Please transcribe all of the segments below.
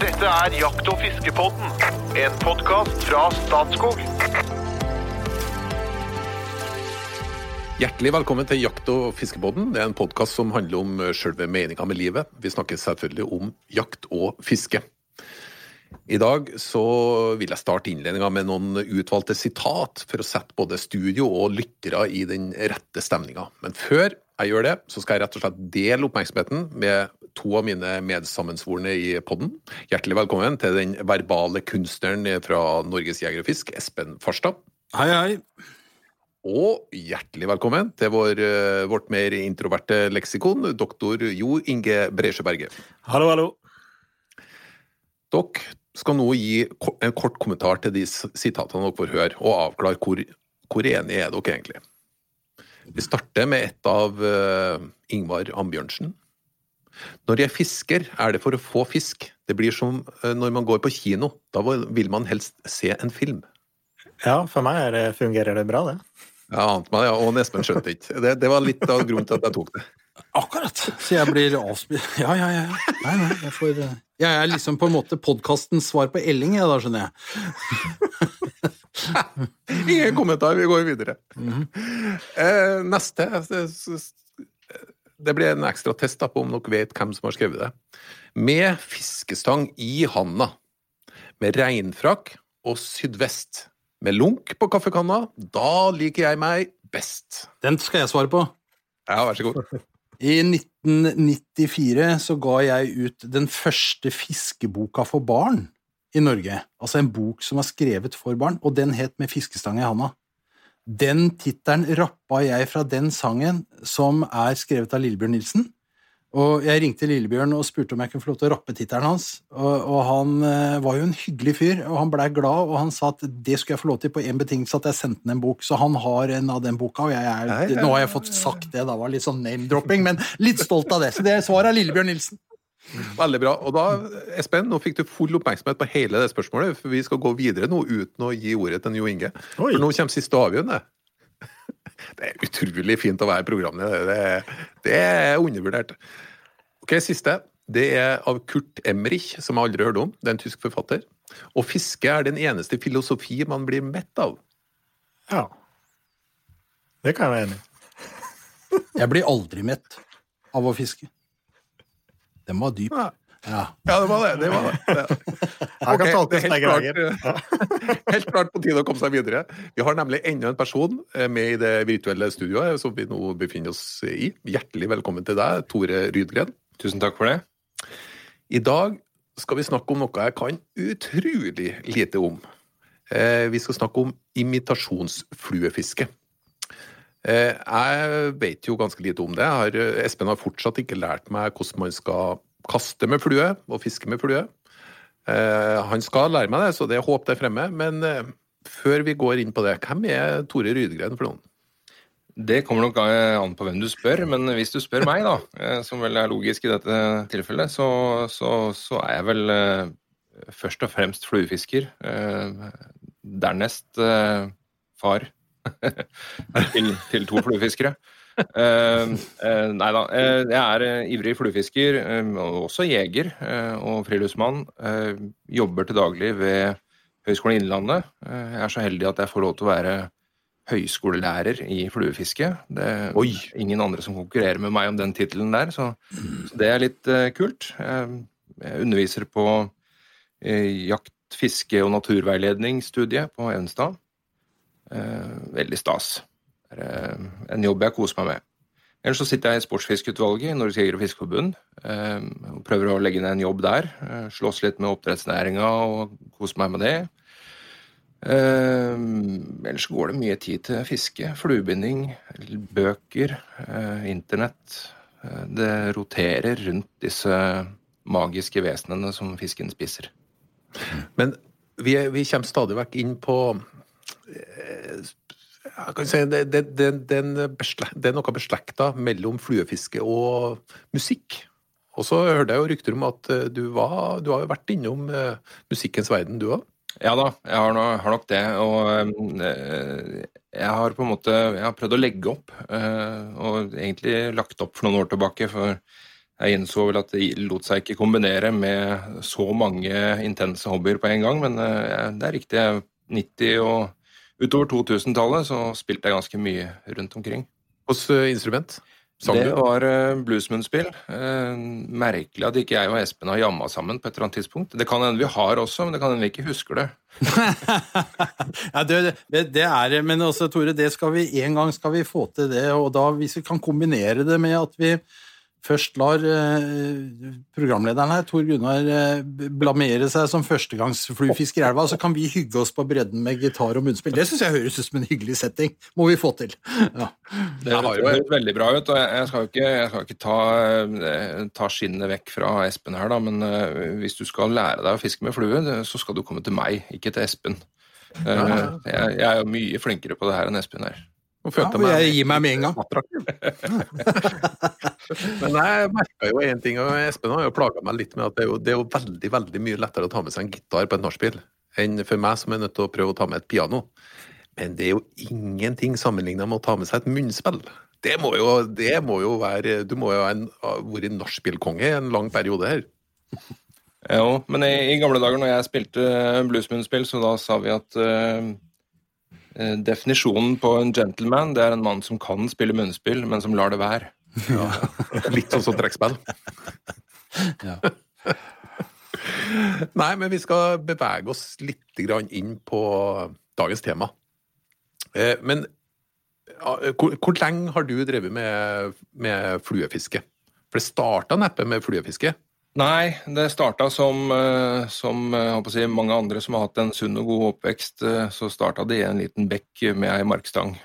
Dette er Jakt- og fiskepodden, en podkast fra Statskog. Hjertelig velkommen til Jakt- og fiskepodden. Det er en podkast som handler om selve meninga med livet. Vi snakker selvfølgelig om jakt og fiske. I dag så vil jeg starte innledninga med noen utvalgte sitat for å sette både studio og lyttere i den rette stemninga. Men før jeg gjør det, så skal jeg rett og slett dele oppmerksomheten med to av mine medsammensvorne i podden. Hjertelig velkommen til den verbale kunstneren fra Norges Jeger og Fisk, Espen Farstad. Hei, hei. Og hjertelig velkommen til vår, eh, vårt mer introverte leksikon, doktor Jo Inge Bresjøberget. Hallo, hallo. Dere skal nå gi en kort kommentar til de sitatene dere får høre, og avklare hvor, hvor enige er dere egentlig. Vi starter med et av uh, Ingvar Ambjørnsen. Når jeg fisker, er det for å få fisk. Det blir som uh, når man går på kino. Da vil man helst se en film. Ja, for meg er det, fungerer det bra, det. Jeg ante meg, ja, og Espen skjønte ikke. Det, det var litt av grunnen til at jeg tok det. Akkurat. Så jeg blir avspilt Ja, ja, ja. Nei, nei, jeg får eh, Jeg er liksom på en måte podkastens svar på Elling, jeg, da, skjønner jeg. Ingen kommentar, vi går videre. eh, neste Det blir en ekstra test på om dere vet hvem som har skrevet det. Med fiskestang i handa, med regnfrakk og sydvest, med lunk på kaffekanna, da liker jeg meg best. Den skal jeg svare på. Ja, vær så god. I 1994 så ga jeg ut den første fiskeboka for barn i Norge. Altså en bok som var skrevet for barn, og den het Med fiskestang i handa. Den tittelen rappa jeg fra den sangen, som er skrevet av Lillebjørn Nilsen. Og jeg ringte Lillebjørn og spurte om jeg kunne få lov til å rappe tittelen hans. Og, og han eh, var jo en hyggelig fyr, og han blei glad, og han sa at det skulle jeg få lov til på én betingelse, at jeg sendte ham en bok. Så han har en av den boka, og jeg er, Nei, nå har jeg fått sagt det, da var det litt sånn name-dropping, men litt stolt av det. Så det er svaret av Lillebjørn Nilsen. Veldig bra. Og da, Espen, nå fikk du full oppmerksomhet på hele det spørsmålet, for vi skal gå videre nå uten å gi ordet til Jo Inge. Oi. For nå kommer siste avgjørende. Det er utrolig fint å være programleder. Det, det er undervurdert. Ok, Siste. Det er av Kurt Emmerich, som jeg aldri har hørt om. Det er en tysk forfatter. Å fiske er den eneste filosofi man blir mett av. Ja. Det kan jeg være enig i. Jeg blir aldri mett av å fiske. Den var dyp. Ja. Ja. Ja, det var det. det, var det. Jeg kan Ok, tolkes det er helt klart, helt klart på tide å komme seg videre. Vi har nemlig enda en person eh, med i det virtuelle studioet som vi nå befinner oss i. Hjertelig velkommen til deg, Tore Rydgren. Tusen takk for det. I dag skal vi snakke om noe jeg kan utrolig lite om. Eh, Vi skal snakke om imitasjonsfluefiske. Eh, Jeg vet jo ganske lite om det. Jeg har, Espen har fortsatt ikke lært meg hvordan man skal kaste med flue og fiske med flue. Eh, Han skal lære meg det, så det er håp der fremme. Men eh, før vi går inn på det, hvem er Tore Rydgren for noen? Det kommer nok eh, an på hvem du spør, men hvis du spør meg, da, eh, som vel er logisk i dette tilfellet, så, så, så er jeg vel eh, først og fremst fluefisker. Dernest far til, til to fluefiskere. Nei da. jeg er ivrig fluefisker, og også jeger og friluftsmann. Jobber til daglig ved Høgskolen Innlandet. Jeg er så heldig at jeg får lov til å være høyskolelærer i fluefiske. Det Oi. ingen andre som konkurrerer med meg om den tittelen der, så, så det er litt uh, kult. Jeg, jeg underviser på uh, jakt, fiske og naturveiledningsstudiet på Evenstad. Uh, veldig stas. Det er eh, en jobb jeg koser meg med. Ellers så sitter jeg i sportsfiskeutvalget i Norges Jeger- og Fiskerforbund. Eh, og prøver å legge ned en jobb der. Eh, slåss litt med oppdrettsnæringa og kose meg med det. Eh, ellers går det mye tid til fiske, fluebinding, bøker, eh, internett. Eh, det roterer rundt disse magiske vesenene som fisken spiser. Men vi, vi kommer stadig vekk inn på eh, jeg kan si, det, det, det, det, er noe beslekta mellom fluefiske og musikk. Og så hørte jeg jo rykter om at eh, du, var, du har vært innom musikkens verden, du òg? Ja da, jeg har, no, har nok det. Og øh, jeg har på en måte jeg har prøvd å legge opp, Øh, og egentlig lagt opp for noen år tilbake. For jeg innså vel at det lot seg ikke kombinere med så mange intense hobbyer på en gang, men øh, det er riktig. 90 og utover 2000-tallet så spilte jeg ganske mye rundt omkring. Hvilket instrument? Sang det du? var uh, bluesmunnspill. Eh, merkelig at ikke jeg og Espen har jamma sammen på et eller annet tidspunkt. Det kan hende vi har også, men det kan hende vi ikke husker det. ja, det, det, er men også, Tore, det skal vi, en gang skal vi få til det, og da hvis vi kan kombinere det med at vi først lar eh, programlederen her, Tor Gunnar, eh, blamere seg som førstegangsfluefisker i elva, så kan vi hygge oss på bredden med gitar og munnspill. Det syns jeg høres ut som en hyggelig setting. Må vi få til. Ja. Det har jo- hørt veldig bra ut. og Jeg skal ikke, jeg skal ikke ta, eh, ta skinnet vekk fra Espen her, da, men hvis du skal lære deg å fiske med flue, så skal du komme til meg, ikke til Espen. Jeg, jeg er jo mye flinkere på det her enn Espen er. Nå Ja, følte og jeg gir meg med en gang. Men jeg merka jo én ting, og Espen har jo plaga meg litt med at det er, jo, det er jo veldig veldig mye lettere å ta med seg en gitar på et nachspiel enn for meg som er nødt til å prøve å ta med et piano. Men det er jo ingenting sammenligna med å ta med seg et munnspill. Det må jo, det må jo være Du må jo ha vært nachspielkonge i en lang periode her. Jo, men i, i gamle dager når jeg spilte bluesmunnspill, så da sa vi at eh, definisjonen på en gentleman, det er en mann som kan spille munnspill, men som lar det være. Litt sånn som trekkspill. Ja. Nei, men vi skal bevege oss litt inn på dagens tema. Eh, Men hvor, hvor lenge har du drevet med, med fluefiske? For det starta neppe med fluefiske. Nei, det starta som, eh, som eh, å si, mange andre som har hatt en sunn og god oppvekst, eh, så starta det i en liten bekk med ei markstang.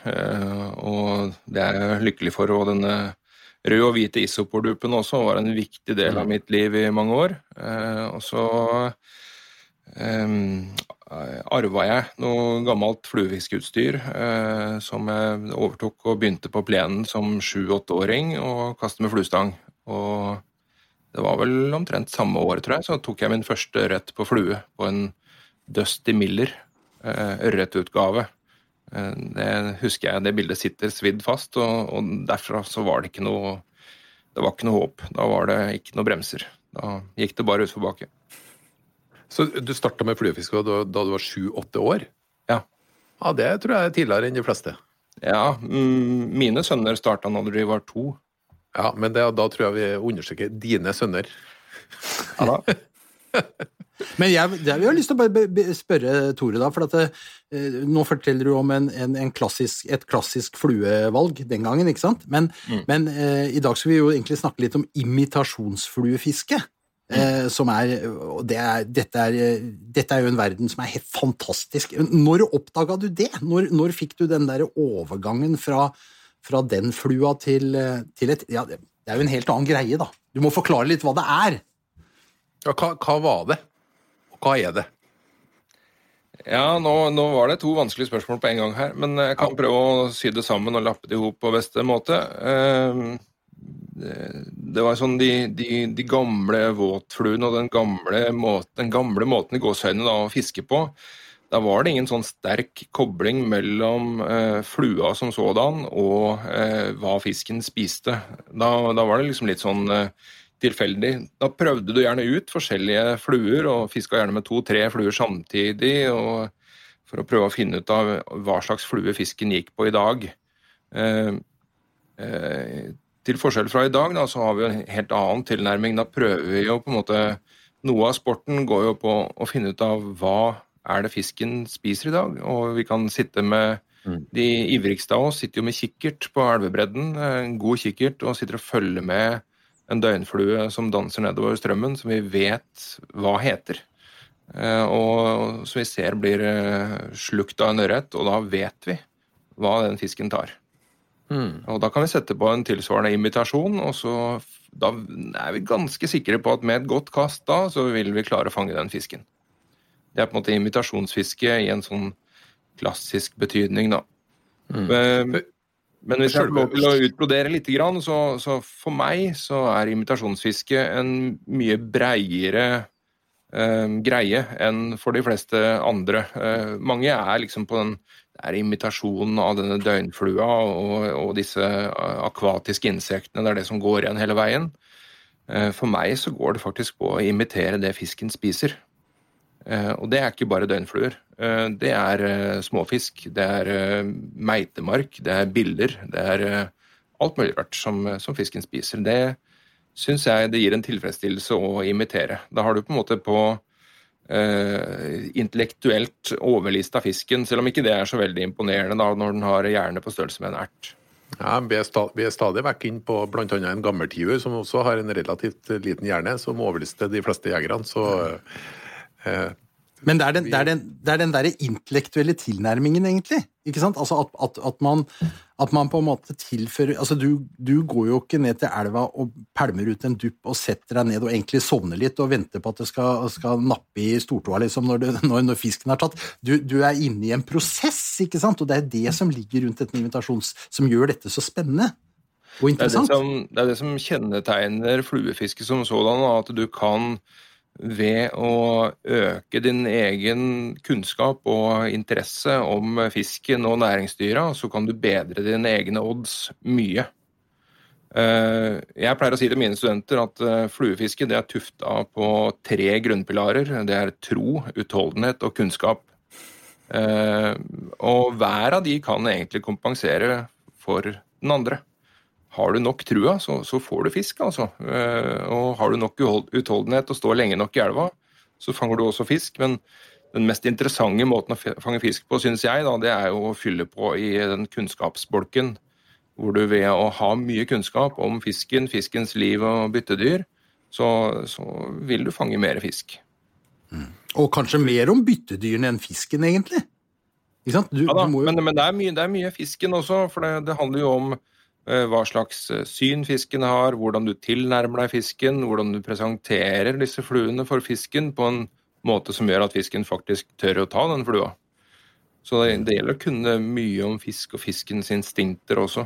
Og det er jeg lykkelig for. Og denne røde og hvite isoporduppen også var en viktig del av mitt liv i mange år. Og så um, arva jeg noe gammelt fluefiskeutstyr som jeg overtok og begynte på plenen som sju-åtteåring og kaste med fluestang. Og det var vel omtrent samme år, tror jeg, så tok jeg min første ørret på flue på en Dusty Miller eh, ørretutgave. Eh, det husker jeg, det bildet sitter svidd fast, og, og derfra så var det ikke noe Det var ikke noe håp. Da var det ikke noe bremser. Da gikk det bare utforbakke. Så du starta med fluefiske da, da du var sju-åtte år? Ja. Ja, Det tror jeg er tidligere enn de fleste. Ja, mm, mine sønner starta når de var to. Ja, Men det, da tror jeg vi understreker dine sønner. Ja, da. Men jeg, jeg har lyst til å spørre Tore, da, for at det, eh, nå forteller du om en, en, en klassisk, et klassisk fluevalg den gangen, ikke sant? Men, men eh, i dag skal vi jo egentlig snakke litt om imitasjonsfluefiske. Eh, som er, det er, dette, er, dette er jo en verden som er helt fantastisk. Når oppdaga du det? Når, når fikk du den der overgangen fra, fra den flua til, eh, til et Ja, det er jo en helt annen greie, da. Du må forklare litt hva det er. Ja, hva, hva var det? Og hva er det? Ja, nå, nå var det to vanskelige spørsmål på en gang her, men jeg kan prøve å sy det sammen og lappe det i hop på beste måte. Ehm, Det det var sånn de, de, de gamle våtfluene og den gamle, måten, den gamle måten i gåsehøyne å fiske på. Da var det ingen sånn sterk kobling mellom eh, flua som sådan og eh, hva fisken spiste. Da, da var det liksom litt sånn eh, tilfeldig. Da prøvde du gjerne ut forskjellige fluer, og fiska gjerne med to-tre fluer samtidig, for å prøve å finne ut av hva slags flue fisken gikk på i dag. Eh, eh, til forskjell fra i dag, da, så har vi en helt annen tilnærming. Da prøver vi jo på en måte Noe av sporten går jo på å finne ut av hva er det fisken spiser i dag. Og vi kan sitte med De ivrigste av oss sitter jo med kikkert på elvebredden, en god kikkert, og sitter og følger med en døgnflue som danser nedover strømmen, som vi vet hva heter. Eh, Og som vi ser blir eh, slukt av en ørret, og da vet vi hva den fisken tar. Og da kan vi sette på en tilsvarende imitasjon, og så da er vi ganske sikre på at med et godt kast da, så vil vi klare å fange den fisken. Det er på en måte imitasjonsfiske i en sånn klassisk betydning, da. Men, men hvis jeg får lov til å utbrodere litt, så, så for meg så er imitasjonsfiske en mye breiere eh, greie enn for de fleste andre. Eh, mange er liksom på den det er imitasjonen av denne døgnflua og, og disse akvatiske insektene. Det er det som går igjen hele veien. Eh, for meg så går det faktisk på å imitere det fisken spiser. Eh, og det er ikke bare døgnfluer. Eh, det er småfisk, det er meitemark, det er biller. Det er alt mulig rart som, som fisken spiser. Det syns jeg det gir en tilfredsstillelse å imitere. Da har du på en måte på Uh, intellektuelt overlista fisken, selv om ikke det er så veldig imponerende da, når den har hjerne på størrelse med en ert. Ja, Vi er, stadig, vi er stadig vekk inn på bl.a. en gammeltiur som også har en relativt liten hjerne, som overlister de fleste jegerne. så... Eh, men det er den, det er den, det er den der intellektuelle tilnærmingen, egentlig. Ikke sant? Altså at, at, at, man, at man, på en måte tilfører altså du, du, går jo ikke ned til elva og pælmer ut en dupp og setter deg ned og egentlig sovner litt og venter på at det skal, skal nappe i stortåa liksom, når, når, når, fisken er tatt. Du, du, er inne i en prosess, ikke sant? og det er det som ligger rundt dette invitasjons... som gjør dette så spennende. Og interessant. Det er det som, det er det som kjennetegner fluefiske som sådan, at du kan ved å øke din egen kunnskap og interesse om fisken og næringsdyra, så kan du bedre dine egne odds mye. Eh, jeg pleier å si til mine studenter at eh, fluefiske er tufta på tre grunnpilarer. Det er tro, utholdenhet og kunnskap. Eh, og hver av de kan egentlig kompensere for den andre har du nok trua, så, så, får du fisk, altså. Eh, og har du nok utholdenhet og står lenge nok i elva, så fanger du også fisk. Men den mest interessante måten å fange fisk på, syns jeg, da, det er jo å fylle på i den kunnskapsbolken. Hvor du ved å ha mye kunnskap om fisken, fiskens liv og byttedyr, så, så vil du fange mer fisk. Mm. Og kanskje mer om byttedyrene enn fisken, egentlig? Du, ja da, jo... men, men det, er mye, det, er mye, fisken også, for det, det handler jo om hva slags eh, syn fisken har, hvordan du tilnærmer deg fisken, hvordan du presenterer disse fluene for fisken på en måte som gjør at fisken faktisk tør å ta den flua. Så det, det gjelder å kunne mye om fisk og fiskens instinkter også.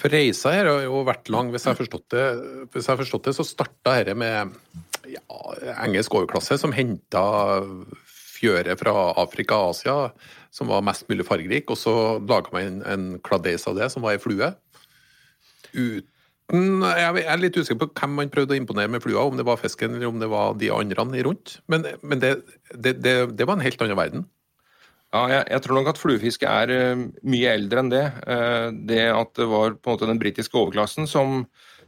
For reisa her har jo vært lang. Hvis jeg har forstått det, hvis jeg har forstått det så starta dette med ja, engelsk overklasse som henta fjøre fra Afrika og Asia som var mest mulig fargerik, og så laga man en, en kladeis av det, som var ei flue uten Jeg er litt usikker på hvem man prøvde å imponere med flua, om det var fisken eller om det var de andre rundt. Men, men det, det, det, det, var en helt annen verden. Ja, jeg, jeg tror nok at fluefiske er uh, mye eldre enn det. Uh, det at det var på en måte den britiske overklassen som,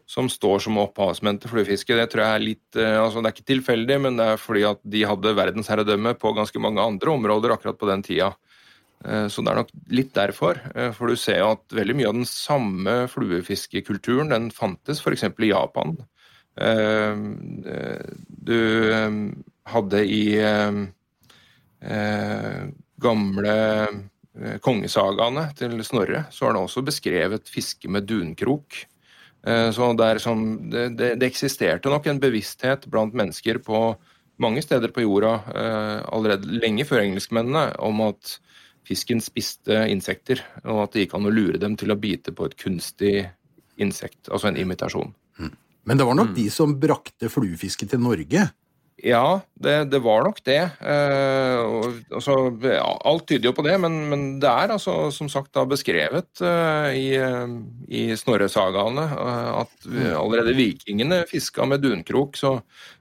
som står som opphavsmenn til fluefiske, det tror jeg er litt uh, altså Det er ikke tilfeldig, men det er fordi at de hadde verdensherredømme på ganske mange andre områder akkurat på den tida. Eh, så det er nok litt derfor. Eh, for du ser jo at veldig mye av den samme fluefiskekulturen den fantes f.eks. i Japan. Eh, du hadde i gamle kongesagaene til Snorre, så er det også beskrevet fiske med dunkrok. Så det, sånn, det, det, eksisterte nok en bevissthet blant mennesker på mange steder på jorda allerede lenge før engelskmennene om at fisken spiste insekter, og at det gikk an å lure dem til å bite på et kunstig insekt, altså en imitasjon. Mm. Men det var nok mm. de som brakte fluefiske til Norge? Ja, det, det var nok det. Eh, altså, ja, alt tyder jo på det, men, men, det er altså som sagt da beskrevet eh, i, eh, i Snorre-sagaene eh, at allerede vikingene fiska med dunkrok. Så,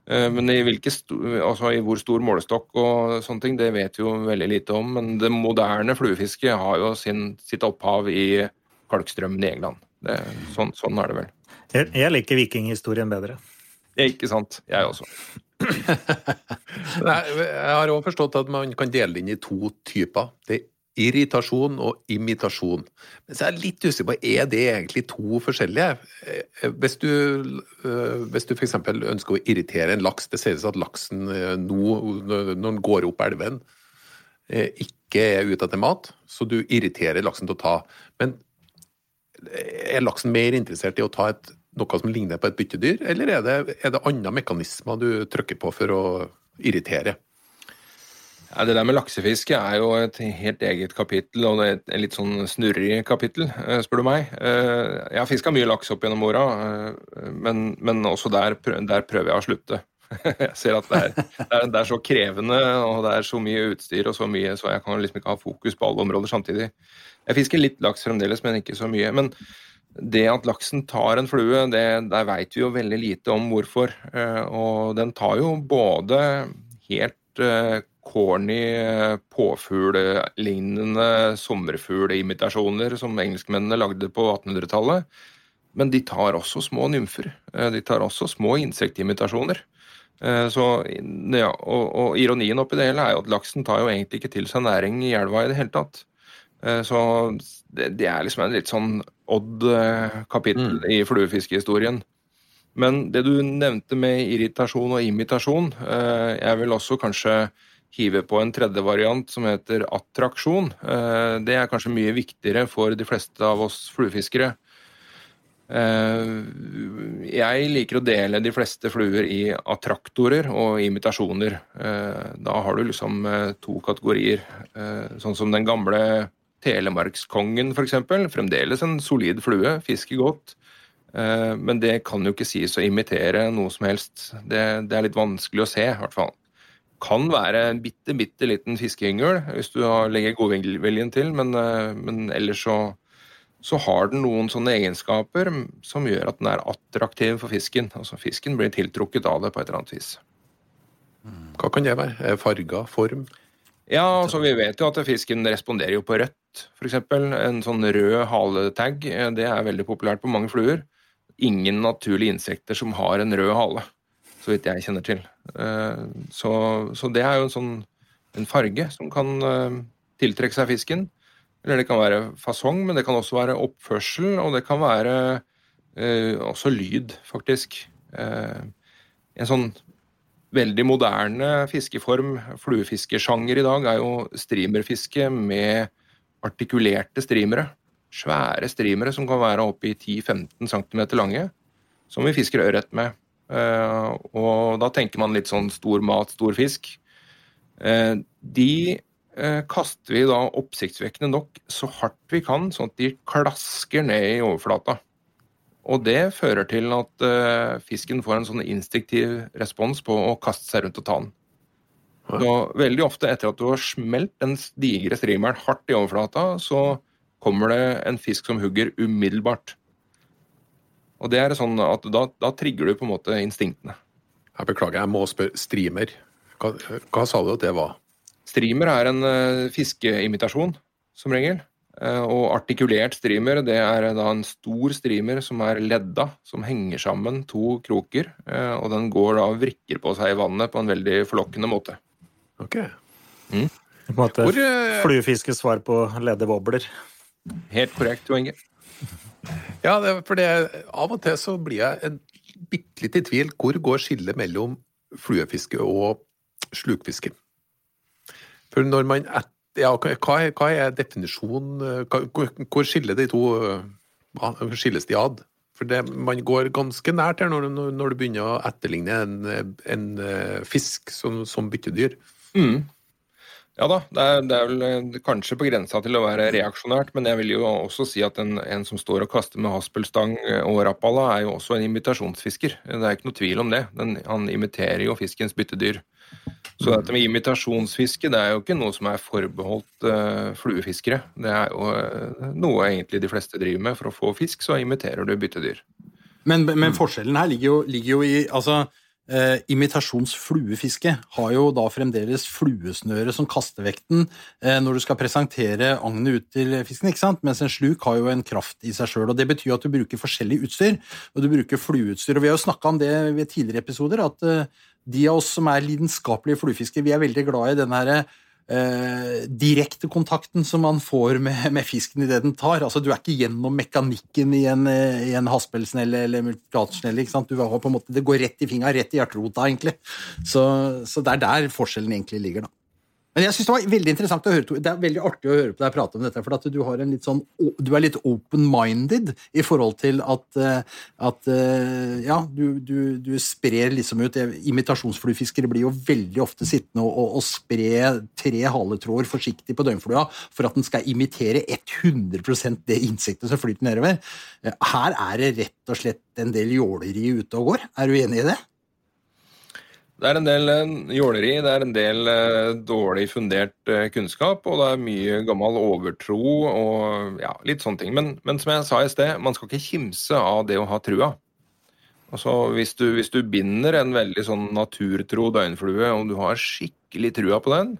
eh, men i, altså, i, hvor stor målestokk og sånne ting, det vet vi jo veldig lite om. Men det moderne fluefisket har jo sin, sitt opphav i Kalkstrømmen i England. Det, sånn, sånn, er det vel. Jeg, jeg liker vikinghistorien bedre. Ikke sant. Jeg også. Jeg har òg forstått at man kan dele det inn i to typer. Det er irritasjon og imitasjon. Men så er jeg litt usikker på er det egentlig to forskjellige. Eh, hvis du, eh, hvis du f.eks. ønsker å irritere en laks, det sies at laksen eh, nå, når den går opp elven, ikke er ute etter mat, så du irriterer laksen til å ta. Men er laksen mer interessert i å ta et noe som ligner på et byttedyr, eller er det, er det andre mekanismer du trykker på for å irritere? Ja, det der med laksefiske er jo et helt eget kapittel, og et litt sånn snurrig kapittel, eh, spør du meg. Eh, jeg har fiska mye laks opp gjennom åra, eh, men, men, også der, der, prøver jeg å slutte. Jeg ser at det er, det, er, det er, så krevende, og det er så mye utstyr og så mye, så jeg kan liksom ikke ha fokus på alle områder samtidig. Jeg fisker litt laks fremdeles, men ikke så mye. Men det at laksen tar en flue, det, der veit vi jo veldig lite om hvorfor. Eh, og den tar jo både helt eh, corny påfuglelignende sommerfuglimitasjoner som engelskmennene lagde på 1800-tallet. Men de tar også små nymfer. De tar også små insektimitasjoner. Så, ja, og, og, ironien oppi det hele er jo at laksen tar jo egentlig ikke til seg næring i elva i det hele tatt. Så det, det er liksom en litt sånn Odd-kapittel mm. i fluefiskehistorien. Men det du nevnte med irritasjon og imitasjon, eh, jeg vil også kanskje hive på en tredje variant som heter attraksjon. Eh, det er kanskje mye viktigere for de fleste av oss fluefiskere. Eh, jeg liker å dele de fleste fluer i attraktorer og imitasjoner. Da har du liksom to kategorier, sånn som den gamle Telemarkskongen f.eks. Fremdeles en solid flue, fisker godt. Eh, men det kan jo ikke sies å imitere noe som helst. Det, det er litt vanskelig å se, i hvert fall. Kan være en bitte, bitte liten fiskeyngel hvis du legger godviljen til, men, eh, men ellers så, så, har den noen sånne egenskaper som gjør at den er attraktiv for fisken. Altså Fisken blir tiltrukket av det på et eller annet vis. Hva kan det være? Farga? Form? Ja, altså Vi vet jo at fisken responderer jo på rødt, f.eks. En sånn rød haletag eh, det er veldig populært på mange fluer. Ingen naturlige insekter som har en rød hale, så vidt jeg kjenner til. Eh, så, så det er jo en sånn en farge som kan eh, tiltrekke seg fisken. Eller det kan være fasong, men det kan også være oppførsel, og det kan være også lyd, faktisk. En sånn veldig moderne fiskeform, fluefiskesjanger i dag, er jo streamerfiske med artikulerte streamere. Svære streamere som kan være oppe i 10-15 cm lange, som vi fisker ørret med. Eh, og da tenker man litt sånn stor mat, stor fisk. Eh, de eh, kaster vi da oppsiktsvekkende nok så hardt vi kan, sånn at de klasker ned i overflata. Og det fører til at fisken får en sånn instinktiv respons på å kaste seg rundt og ta den. Så veldig ofte etter at du har smelt den digre streameren hardt i overflata, så kommer det en fisk som hugger umiddelbart. Og det er sånn at da, da trigger du på en måte instinktene. Jeg beklager, jeg må spørre. Streamer, hva, hva sa du at det var? Streamer er en uh, fiskeimitasjon, som regel. Uh, og artikulert streamer det er da en stor streamer som er ledda, som henger sammen to kroker. Eh, og den går da og vrikker på seg i vannet på en veldig forlokkende måte. Ok. Mm. På en måte Hvor, uh... fluefiskes svar på ledde Helt korrekt, Jo Inge. Ja, det, for det, av og til så blir jeg bitte litt i tvil. Hvor går skillet mellom fluefiske og slukfiske? For når man et, ja, hva, hva er definisjonen Hvor, hvor skiller de to skilles de ad? For det, Man går ganske nært her når, når, du begynner å etterligne en, en eh, fisk som, som byttedyr. Mm. Ja da, det er, det er, vel eh, kanskje på grensa til å være reaksjonært, men jeg vil jo også si at en, en som står og kaster med haspelstang eh, og rappalla, er jo også en imitasjonsfisker. Det er ikke noe tvil om det. Den, han imiterer jo fiskens byttedyr. Så dette med imitasjonsfiske det er jo ikke noe som er forbeholdt uh, fluefiskere. Det er jo uh, noe egentlig de fleste driver med. For å få fisk, så imiterer du byttedyr. Men, men forskjellen her ligger jo, ligger jo i altså, uh, Imitasjonsfluefiske har jo da fremdeles fluesnøre som kastevekten når du skal presentere agnet ut til fisken, ikke sant? mens en sluk har jo en kraft i seg sjøl. Det betyr at du bruker forskjellig utstyr, og du bruker flueutstyr. og Vi har jo snakka om det ved tidligere episoder, at de av oss som er lidenskapelige fluefiskere, vi er veldig glad i den herre eh, direkte kontakten som man får med, med fisken idet den tar. Altså, du er ikke gjennom mekanikken i en, eh, i en haspelsnelle eller multiplatesnelle. Det går rett i fingeren, rett i hjerterota, egentlig. Så, så, det er der forskjellen egentlig ligger, da. Men jeg synes det var veldig interessant å høre Det er veldig artig å høre på deg prate om dette, for du, litt sånn, du er litt open-minded i forhold til at, eh, at eh, Ja, du, du, du, sprer liksom ut Imitasjonsfluefiskere blir jo veldig ofte sittende og, og, og spre tre haletråder forsiktig på døgnflua for at den skal imitere 100% det insektet som flyter nedover. Eh, her er det rett og slett en del jåleri ute og går. Er du enig i det? Det er en del eh, jåleri, det er en del eh, dårlig fundert eh, kunnskap, og det er mye gammel overtro og ja, litt sånne ting. Men, men som jeg sa i sted, man skal ikke kimse av det å ha trua. Altså, hvis du, hvis du binder en veldig sånn naturtro døgnflue, og du har skikkelig trua på den,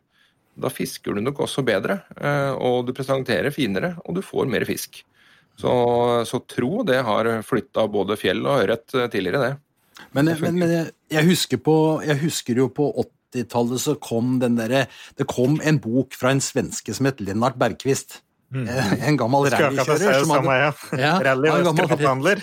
da fisker du nok også bedre, og du presenterer finere, og du får mer fisk. Så, så tro, det har flytta både fjell og ørret tidligere, det. Men, men, men jeg, jeg, husker på, jeg husker jo på 80-tallet så kom den derre Det kom en bok fra en svenske som het Lennart Bergquist. Mm. En gammel rallykjører som hadde ja. Ja, Rally- og gammel-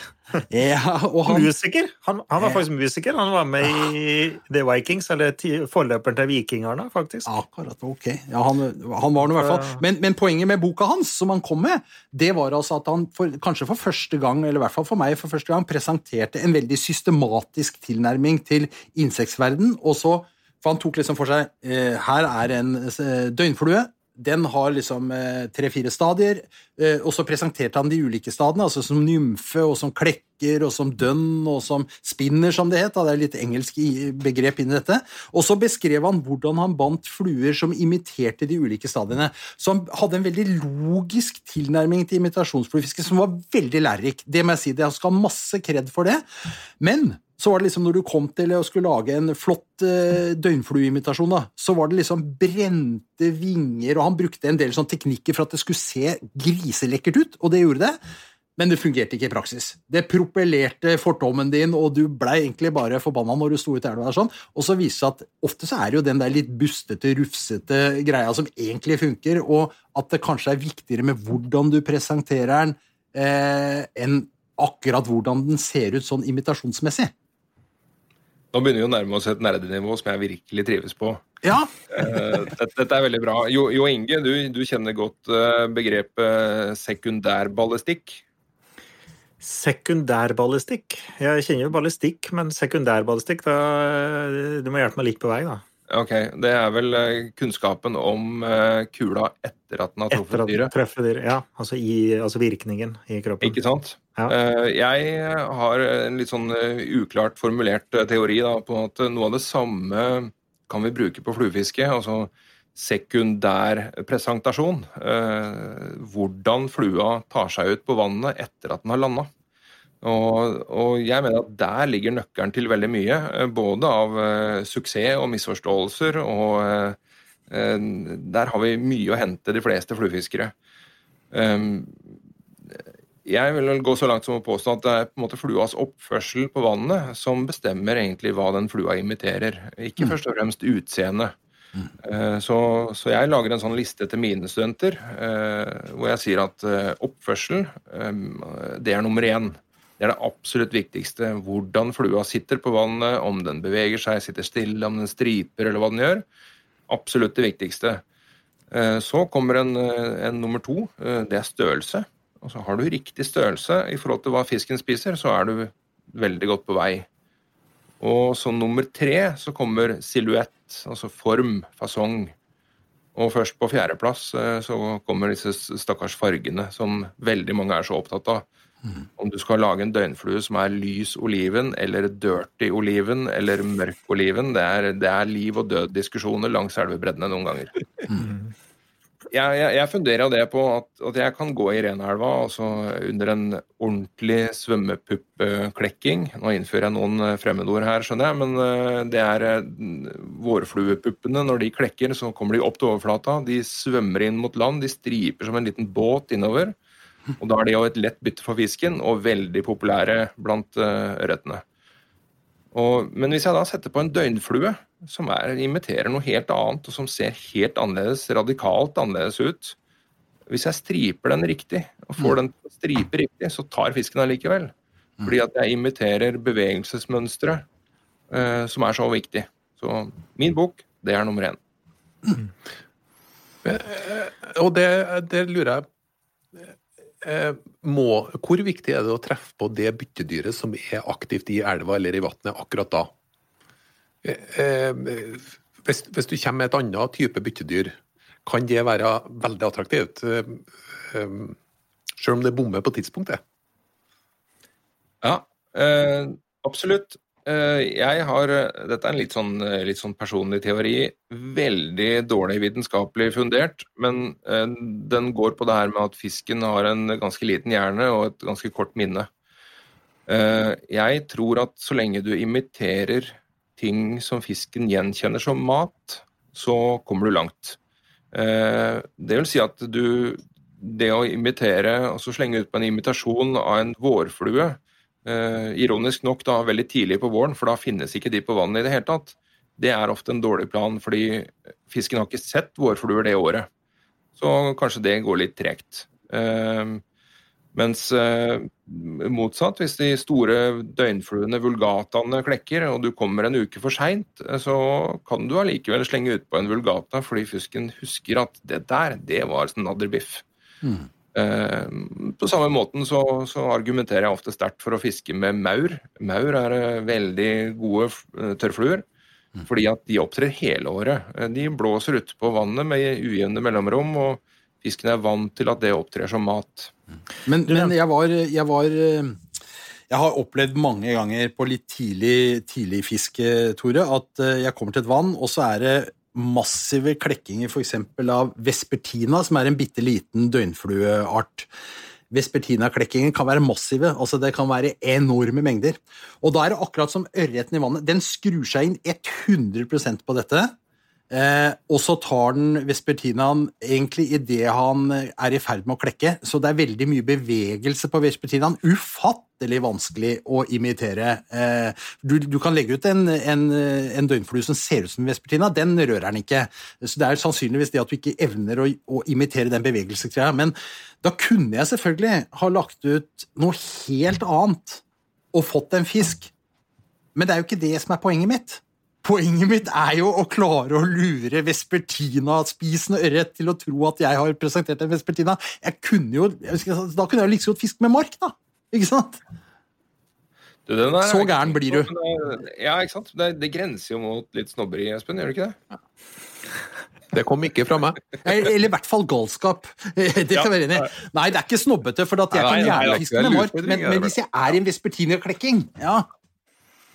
ja, han, Musiker. Han, han var faktisk musiker. Han var med i The Vikings, eller forløperen til Vikingerne, faktisk. Akkurat, ok. Ja, han, han var nå i hvert fall. Men, men poenget med boka hans, som han kom med, det var altså at han for, kanskje for første gang, eller i hvert fall for meg for første gang, presenterte en veldig systematisk tilnærming til insektverden, og så For han tok liksom for seg eh, Her er en eh, døgnflue. Den har liksom eh, tre-fire stadier, eh, og så presenterte han de ulike stadiene, altså som nymfe, og som klekker, og som dønn, og som spinner, som det het. Det er litt engelsk begrep inni dette. Og så beskrev han hvordan han bandt fluer som imiterte de ulike stadiene. Han hadde en veldig logisk tilnærming til imitasjonsfluefiske som var veldig lærerik. Det må jeg si, det. Skal ha masse kred for det. Men så var det liksom når du kom til å skulle lage en flott eh, døgnflueimitasjon, da, så var det liksom brente vinger, og han brukte en del sånn teknikker for at det skulle se griselekkert ut, og det gjorde det. Men det fungerte ikke i praksis. Det propellerte fortommen din, og du blei egentlig bare forbanna når du sto ute i elva der sånn. Og så viser det seg at ofte så er det jo den der litt bustete, rufsete greia som egentlig funker, og at det kanskje er viktigere med hvordan du presenterer den, eh, enn akkurat hvordan den ser ut sånn imitasjonsmessig. Nå begynner vi å nærme oss et nerdenivå som jeg virkelig trives på. Ja, Eh, dette, dette er veldig bra. Jo, jo Inge, du, du kjenner godt eh, begrepet sekundærballistikk. Sekundærballistikk. Jeg kjenner jo ballistikk, men sekundærballistikk da, Du må hjelpe meg litt på vei, da. Ok, Det er vel eh, kunnskapen om eh, kula etter at den har truffet dyret? Etter at dyret. treffer dyret. Ja, altså, i, altså virkningen i kroppen. Ikke sant? Ja. Eh, Jeg har en litt sånn eh, uklart formulert eh, teori da, på at noe av det samme kan vi bruke på fluefiske. altså sekundær presentasjon. Hvordan flua tar seg ut på vannet etter at den har landa. Og, og jeg mener at der ligger nøkkelen til veldig mye, både av suksess og misforståelser. Og der har vi mye å hente, de fleste fluefiskere. Jeg vil vel gå så langt som å påstå at det er på en måte fluas oppførsel på vannet som bestemmer egentlig hva den flua imiterer, ikke først og fremst utseende. Mm. Så, så jeg lager en sånn liste til mine studenter eh, hvor jeg sier at eh, oppførsel, eh, det er nummer én. Det er det absolutt viktigste. Hvordan flua sitter på vannet, om den beveger seg, sitter stille, om den striper eller hva den gjør. Absolutt det viktigste. Eh, Så kommer en, eh, en nummer to. eh, Det er størrelse. Altså Har du riktig størrelse i forhold til hva fisken spiser, så er du veldig godt på vei. Og så nummer tre så kommer silhuett, altså form, fasong. Og først på fjerdeplass eh, så kommer disse stakkars fargene som veldig mange er så opptatt av. Om du skal lage en døgnflue som er lys oliven eller dirty oliven eller mørk oliven, det er, det er liv og død-diskusjoner langs elvebreddene noen ganger. Jeg, jeg, jeg funderer det på at, at jeg kan gå i Renelva altså under en ordentlig svømmepuppklekking. Nå innfører jeg noen eh, fremmedord her, skjønner jeg, men eh, det er eh, vårfluepuppene. Når de klekker, så kommer de opp til overflata. De svømmer inn mot land. De striper som en liten båt innover. Og da er de jo et lett bytte for fisken, og veldig populære blant ørretene. Men hvis jeg da setter på en døgnflue som er, imiterer noe helt annet, og som ser helt annerledes, radikalt annerledes ut Hvis jeg striper den riktig, og får den stripe riktig, så tar fisken allikevel. Fordi at jeg imiterer bevegelsesmønstre eh, som er så viktig. Så min bok, det er nummer én. Og det, det lurer jeg eh, må, Hvor viktig er det å treffe på det byttedyret som er aktivt i elva eller i vannet akkurat da? Eh, eh, hvis, hvis du kommer med et annet type byttedyr, kan det være veldig attraktivt? Eh, selv om det bommer på tidspunktet? Ja, eh, absolutt. jeg har Dette er en litt sånn, litt sånn personlig teori. Veldig dårlig vitenskapelig fundert, men den går på det her med at fisken har en ganske liten hjerne og et ganske kort minne. Jeg tror at så lenge du imiterer ting som fisken gjenkjenner som mat, så kommer du langt. Eh, det vil si at du Det å imitere, altså slenge ut på en imitasjon av en vårflue, eh, ironisk nok da veldig tidlig på våren, for da finnes ikke de på vannet i det hele tatt, det er ofte en dårlig plan, fordi fisken har ikke sett vårfluer det året. Så kanskje det går litt tregt. Eh, mens motsatt, hvis de store døgnfluene vulgataene klekker, og du kommer en uke for seint, så kan du allikevel slenge ut på en vulgata fordi fusken husker at det der, det var snadderbiff. Mm. Eh, på samme måten så, så argumenterer jeg ofte sterkt for å fiske med maur. Maur er eh, veldig gode eh, tørrfluer. Fordi at de opptrer hele året. De blåser ute på vannet med ujevne mellomrom, og fisken er vant til at det opptrer som mat. Men, men jeg var, jeg var Jeg har opplevd mange ganger på litt tidlig, tidlig fiske, Tore, at eh, jeg kommer til et vann, og så er det massive klekkinger f.eks. av vespertina, som er en bitte liten døgnflueart. Vespertina-klekkingen kan være massive, altså det kan være enorme mengder. Og da er det akkurat som ørreten i vannet. Den skrur seg inn 100% på dette. Eh, og så tar den vespertinaen egentlig idet han er i ferd med å klekke, så det er veldig mye bevegelse på vespertinaen. Ufattelig vanskelig å imitere. Eh, du, du kan legge ut en, en, en døgnflue som ser ut som vespertina, den rører han ikke. Så det er sannsynligvis det at du ikke evner å, å imitere den bevegelsesgreia. Men da kunne jeg selvfølgelig ha lagt ut noe helt annet og fått en fisk. Men det er jo ikke det som er poenget mitt. Poenget mitt er jo å klare å lure vespertina-spisende ørret til å tro at jeg har presentert en vespertina. Jeg kunne jo, jeg Da kunne jeg jo like så godt fiske med mark, da. Ikke sant? Du, den er- Så gæren blir du. Ja, ikke sant. Det, det grenser jo mot litt snobberi, Espen, gjør det ikke det? Det kom ikke fra meg. Eller i hvert fall galskap. Det i. Nei, det er ikke snobbete, for at jeg Nei, kan gjerne nei, fiske med mark, men, men hvis jeg er i en vespertina-klekking ja.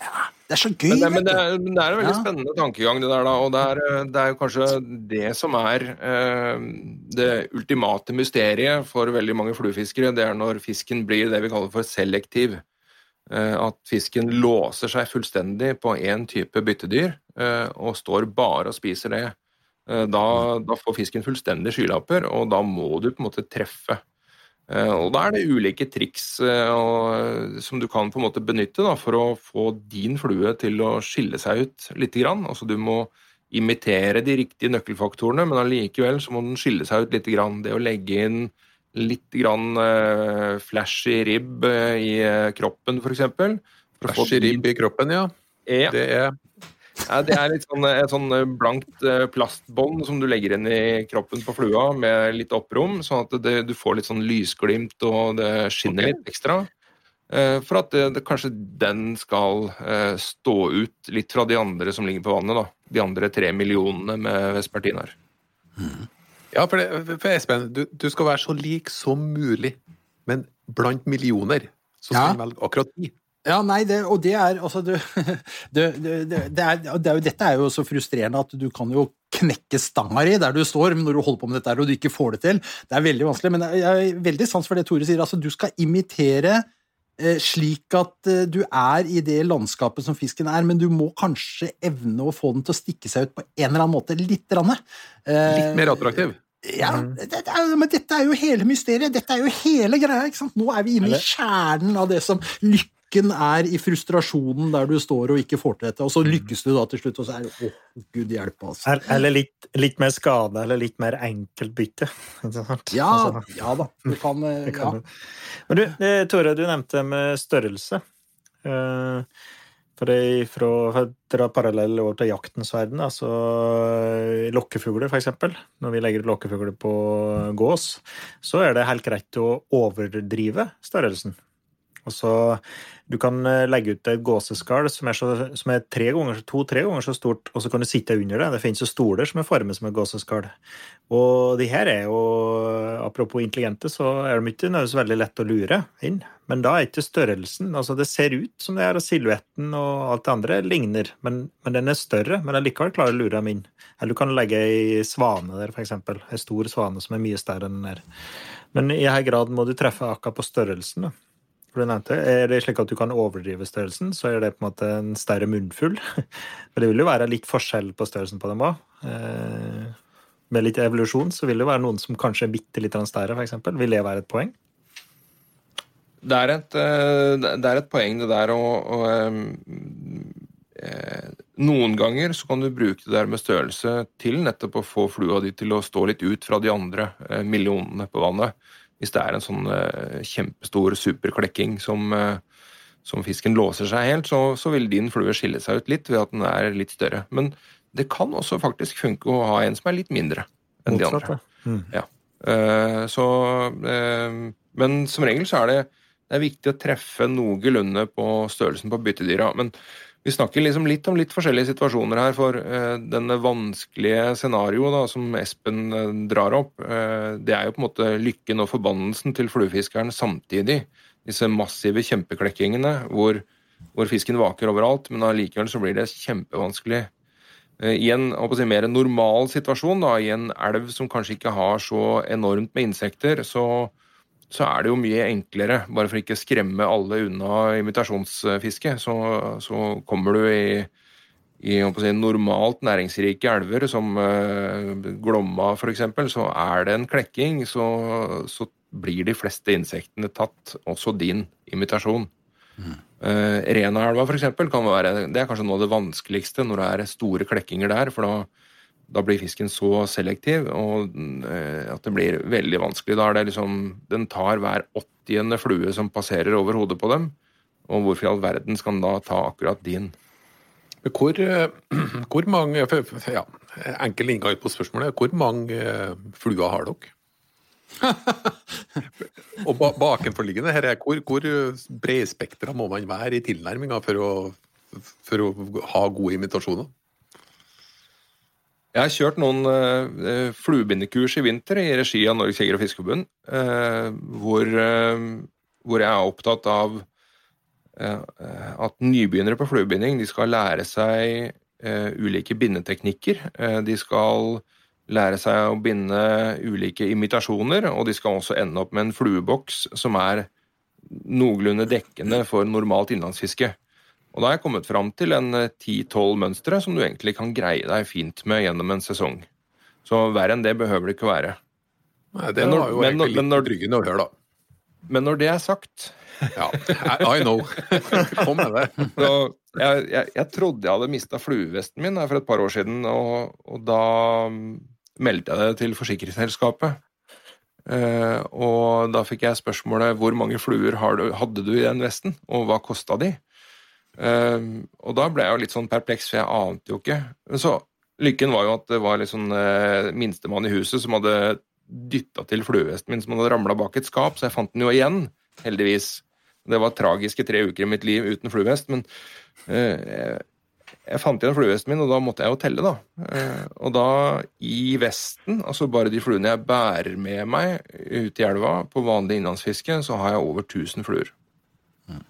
Ja, Det er så gøy, Men det, men det, er, men det er en veldig Ja. spennende tankegang, det der, da. Og det er, det er jo kanskje det som er eh, det ultimate mysteriet for veldig mange fluefiskere. Det er når fisken blir det vi kaller for selektiv. Eh, at fisken låser seg fullstendig på én type byttedyr eh, og står bare og spiser det. Eh, da, da får fisken fullstendig skylapper, og da må du på en måte treffe. Eh, Og Da er det ulike triks eh, og, som du kan på en måte benytte da, for å få din flue til å skille seg ut litt. Grann. Altså, du må imitere de riktige nøkkelfaktorene, men allikevel så må den skille seg ut litt. Grann. Det å legge inn litt grann, uh, flashy ribb eh, i eh, kroppen, f.eks. Flashy ribb i kroppen, ja. Ja, Det er ja, det er litt sånn, et sånn blankt eh, plastbånd som du legger inn i kroppen på flua med litt opprom, sånn at det, du får litt sånn lysglimt og det skinner okay. litt ekstra. Eh, For at det, det, kanskje den skal eh, stå ut litt fra de andre som ligger på vannet. da. De andre tre millionene med vespertinaer. Ja, for, det, for Espen, du, du skal være så lik som mulig, men blant millioner så skal Ja. du velge akkurat de. Ja, nei, det, og det er altså du, det, det, det, er, Dette er jo så frustrerende at du kan jo knekke stanga di der du står når du holder på med dette her, og du ikke får det til. Det er veldig vanskelig, men jeg har veldig sans for det Tore sier. altså Du skal imitere eh, slik at eh, du er i det landskapet som fisken er, men du må kanskje evne å få den til å stikke seg ut på en eller annen måte. Litt. Rann. Eh, Litt mer attraktiv. ja, det, det er, men dette er jo hele mysteriet. Dette er jo hele greia. ikke sant? Nå er vi inne i kjernen av det som lykken er i frustrasjonen der du står og ikke får til dette, og så lykkes du da til slutt, og så er det åh, gud hjelpe, altså. Er- Eller litt, litt mer skade, eller litt mer enkelt bytte. Ja, Altså, ja da. Du kan, eh, ja. Men du, eh, Tore, du nevnte med størrelse. Eh, For, for å å dra parallell over til jaktens verden, altså lokkefugler f.eks. Når vi legger lokkefugler på gås, så er det helt greit å overdrive størrelsen. Og så Du kan eh, legge ut et gåseskall som er, så, som er to-tre ganger så stort, og så kan du sitte under det. Det finnes jo stoler som er formet som et gåseskall. Og de her er jo, apropos intelligente, så er de ikke nødvendigvis veldig lett å lure inn. Men da er ikke størrelsen altså Det ser ut som det er, og silhuetten og alt det andre ligner, men, men den er større. Men allikevel klarer å lure dem inn. Eller du kan legge ei svane der, f.eks. Ei stor svane som er mye større enn den der. Men i her grad må du treffe akkurat på størrelsen. da. For du nevnte, Er det slik at du kan overdrive størrelsen, så er det på en måte en større munnfull. Men det vil jo være litt forskjell på størrelsen på dem òg. Eh, med litt evolusjon så vil det være noen som kanskje er bitte litt større, f.eks. Vil det være et poeng? Det er et, eh, det er et poeng, det der å, eh, Noen ganger så kan du bruke det der med størrelse til nettopp å få flua di til å stå litt ut fra de andre millionene på vannet. Hvis det er en sånn eh, kjempestor superklekking som, eh, som, fisken låser seg helt, så, så, vil din flue skille seg ut litt ved at den er litt større. Men det kan også faktisk funke å ha en som er litt mindre enn de andre. Mm. Ja. Eh, så, men som regel så er det, det er viktig å treffe noenlunde på størrelsen på byttedyra. men vi snakker liksom litt om litt forskjellige situasjoner her, for uh, denne vanskelige scenarioet som Espen uh, drar opp, uh, det er jo på en måte lykken og forbannelsen til fluefiskeren samtidig. Disse massive kjempeklekkingene hvor, hvor fisken vaker overalt, men allikevel så blir det kjempevanskelig. I en si, mer normal situasjon, da, i en elv som kanskje ikke har så enormt med insekter, så, så er det jo mye enklere, bare for ikke skremme alle unna imitasjonsfiske, så, så kommer du i, i si, normalt næringsrike elver, som uh, Glomma f.eks., så er det en klekking, så, så, blir de fleste insektene tatt, også din imitasjon. Mm. Uh, Renaelva f.eks. kan være det er kanskje noe av det vanskeligste når det er store klekkinger der, for da da blir fisken så selektiv og eh, at det blir veldig vanskelig. Da er det liksom Den tar hver åttiende flue som passerer over hodet på dem. Og hvorfor i all verden skal den da ta akkurat din? Hvor, eh, hvor mange ja, Enkel inngang på spørsmålet. Hvor mange eh, fluer har dere? og bakenforliggende her er hvor, hvor bredspektra må man være i tilnærminga for, for å ha gode imitasjoner? Jeg har kjørt noen uh, fluebindekurs i vinter i regi av Norges Jeger- og Fiskerforbund, uh, hvor, uh, hvor, jeg er opptatt av at nybegynnere på fluebinding de skal lære seg ulike bindeteknikker. de skal lære seg å binde ulike imitasjoner, og de skal også ende opp med en flueboks som er noenlunde dekkende for normalt innlandsfiske. Og da har jeg kommet fram til en eh, ti-tolv mønstre som du egentlig kan greie deg fint med gjennom en sesong. Så verre enn det behøver det ikke være. Nei, Det var jo egentlig litt betryggende å høre, da. Men når det er sagt Ja, I, know. Kom med det. Så jeg, jeg, jeg, trodde jeg hadde mista fluevesten min for et par år siden, og, og da meldte jeg det til forsikringsselskapet. Uh, og da fikk jeg spørsmålet hvor mange fluer hadde du i den vesten, og hva kosta de? Uh, og da ble jeg jo litt sånn perpleks, for jeg ante jo ikke. Men så Lykken var jo at det var litt sånn uh, minstemann i huset som hadde dytta til fluehesten min som hadde ramla bak et skap, så jeg fant den jo igjen, heldigvis. Det var tragiske tre uker i mitt liv uten fluehest, men uh, jeg, fant igjen fluehesten min, og da måtte jeg jo telle, da. Uh, og da, i vesten, altså bare de fluene jeg bærer med meg ute i elva på vanlig innlandsfiske, så har jeg over 1000 fluer. Mm.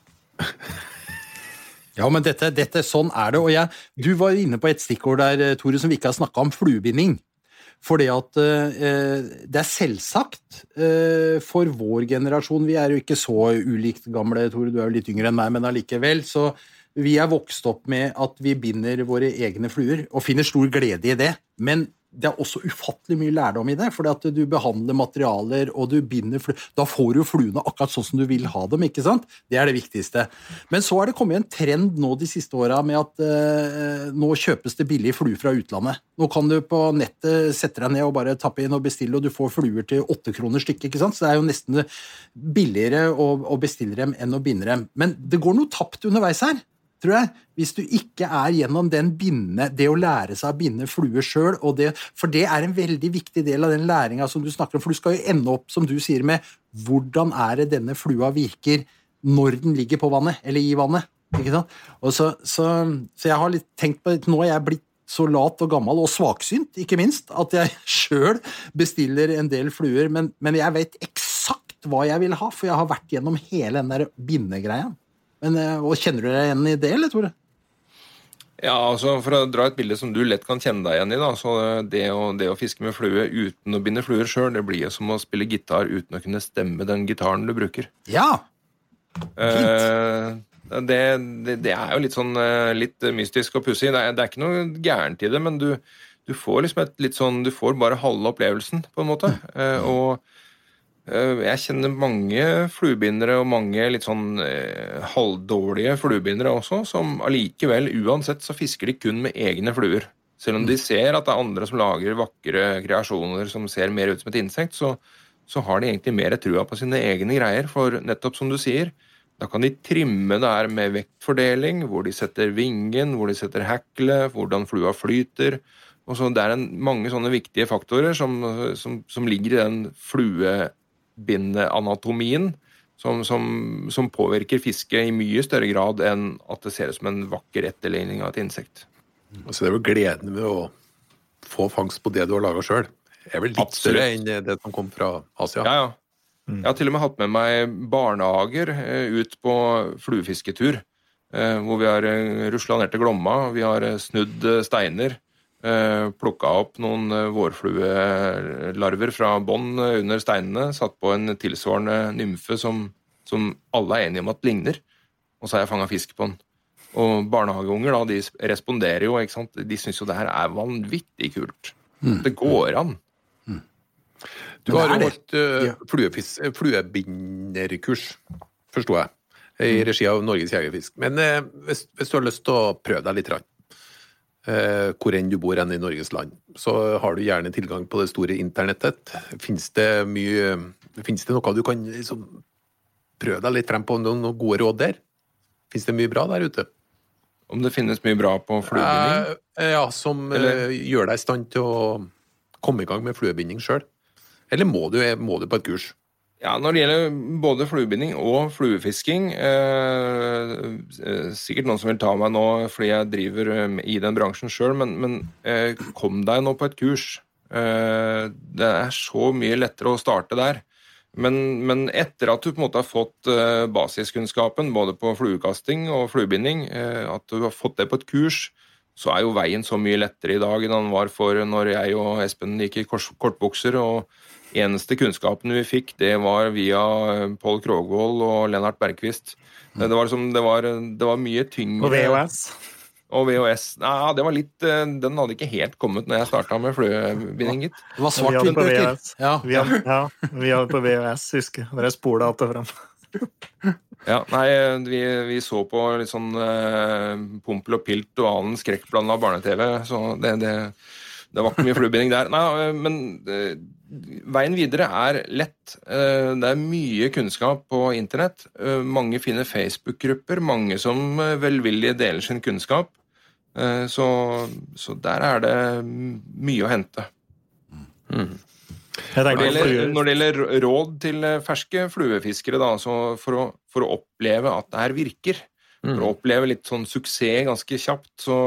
Ja, men dette, dette, sånn er det. Og jeg, du var inne på et stikkord der, eh, Tore, som vi ikke har snakka om, fluebinding. Fordi at eh, det er selvsagt eh, for vår generasjon Vi er jo ikke så ulikt gamle, Tore, du er jo litt yngre enn meg, men allikevel. Så vi er vokst opp med at vi binder våre egne fluer, og finner stor glede i det. Men det er også ufattelig mye lærdom i det. at du behandler materialer, og du binder flu... Da får du fluene akkurat sånn som du vil ha dem. ikke sant? Det er det viktigste. Men så har det kommet en trend nå de siste åra med at eh, nå kjøpes det billige fluer fra utlandet. Nå kan du på nettet sette deg ned og bare tappe inn og bestille, og du får fluer til åtte kroner stykket. ikke sant? Så det er jo nesten billigere å, å bestille dem enn å binde dem. Men det går noe tapt underveis her tror jeg, hvis du ikke er gjennom binde, det å lære seg å binde fluer sjøl. For det er en veldig viktig del av den læringa som du snakker om. For du skal jo ende opp, som du sier, med hvordan er det denne flua virker når den ligger på vannet, eller i vannet. Ikke sant? Så, så, så jeg har litt tenkt på Nå er jeg blitt så lat og gammel, og svaksynt, ikke minst, at jeg sjøl bestiller en del fluer, men, men jeg vet eksakt hva jeg vil ha, for jeg har vært gjennom hele den der bindegreia. Men, eh, og Kjenner du deg igjen i det, eller, Tore? Ja, altså For å dra et bilde som du lett kan kjenne deg igjen i, da, så det å, det å fiske med flue uten å binde fluer sjøl, det blir jo som å spille gitar uten å kunne stemme den gitaren du bruker. Ja! Eh, det, det, det er jo litt sånn eh, litt mystisk og pussig. Det, det er ikke noe gærent i det, men du, du får liksom et litt sånn Du får bare halve opplevelsen, på en måte. Eh, og jeg kjenner mange fluebindere og mange litt sånn eh, halvdårlige fluebindere også, som allikevel, uansett, så fisker de kun med egne fluer. Selv om de ser at det er andre som lager vakre kreasjoner som ser mer ut som et insekt, så, så har de egentlig mer trua på sine egne greier. For nettopp som du sier, da kan de trimme det her med vektfordeling, hvor de setter vingen, hvor de setter heklet, hvordan flua flyter. Og så Det er en, mange sånne viktige faktorer som, som, som ligger i den fluebindeanatomien, som, som, som påvirker fisket i mye større grad enn at det ser ut som en vakker etterligning av et insekt. Altså, det er vel gleden ved å få fangst på det du har laga sjøl. Det er vel litt Absolutt. større enn det som kom fra Asia. Ja, ja. Jeg har til og med hatt med meg barnehager eh, ut på fluefisketur. eh, Hvor vi har eh, rusla ned til Glomma, vi har snudd steiner. Plukka opp noen eh, vårfluelarver fra bånn eh, under steinene. Satt på en tilsvarende nymfe som, som alle er enige om at ligner. Og så har jeg fanga fisk på den. Og barnehageunger da, de responderer jo. ikke sant? De syns jo det her er vanvittig kult. Det går an. Du har jo holdt uh, eh, fluebinderkurs, forsto jeg, i regi av Norges Jegerfisk. Men uh, hvis, hvis du har lyst til å prøve deg litt, rann, eh, hvor enn du bor enn i Norges land, så har du gjerne tilgang på det store internettet. Fins det mye Fins det noe du kan liksom, prøve deg litt frem på, noen, noen gode råd der? Fins det mye bra der ute? Om det finnes mye bra på fluebinding? Eh, ja, som eh, Eller- gjør deg i stand til å komme i gang med fluebinding sjøl? Eller må du, må du på et kurs? Ja, Når det gjelder både fluebinding og fluefisking eh, eh, Sikkert noen som vil ta meg nå fordi jeg driver eh, i den bransjen sjøl, men, men eh, kom deg nå på et kurs. Eh, det er så mye lettere å starte der. Men, men etter at du på en måte har fått eh, basiskunnskapen både på fluekasting og fluebinding, at du har fått det på et kurs, så er jo veien så mye lettere i dag enn den var for når jeg og Espen gikk i kortbukser. og Eneste kunnskapen vi fikk, det var via eh, Pål Krogvold og Lennart Bergquist. Det, det, var som, det, var, det var mye tyngre Og VHS. Og VHS. Nei, det var litt, eh, den hadde ikke helt kommet når jeg starta med fluebinding, gitt. Det var Vi hadde på svart-hvitt-bøker. Ja. Vi hadde, ja, vi hadde på VHS, husker jeg. Bare spola alt det fram. Ja, nei, vi, vi så på litt sånn eh, Pompel og Pilt og annen skrekkblanda barne-TV, så det, det, det var ikke mye fluebinding der. Nei, eh, men eh, veien videre er lett. Eh, det er mye kunnskap på internett. Eh, mange finner Facebook-grupper, mange som eh, velvillig deler sin kunnskap. Så, så der er det mye å hente. Jeg Når det, gjelder, når det gjelder råd til eh, ferske fluefiskere, da, så for, å, for å oppleve at det her virker, for å oppleve litt sånn suksess ganske kjapt, så,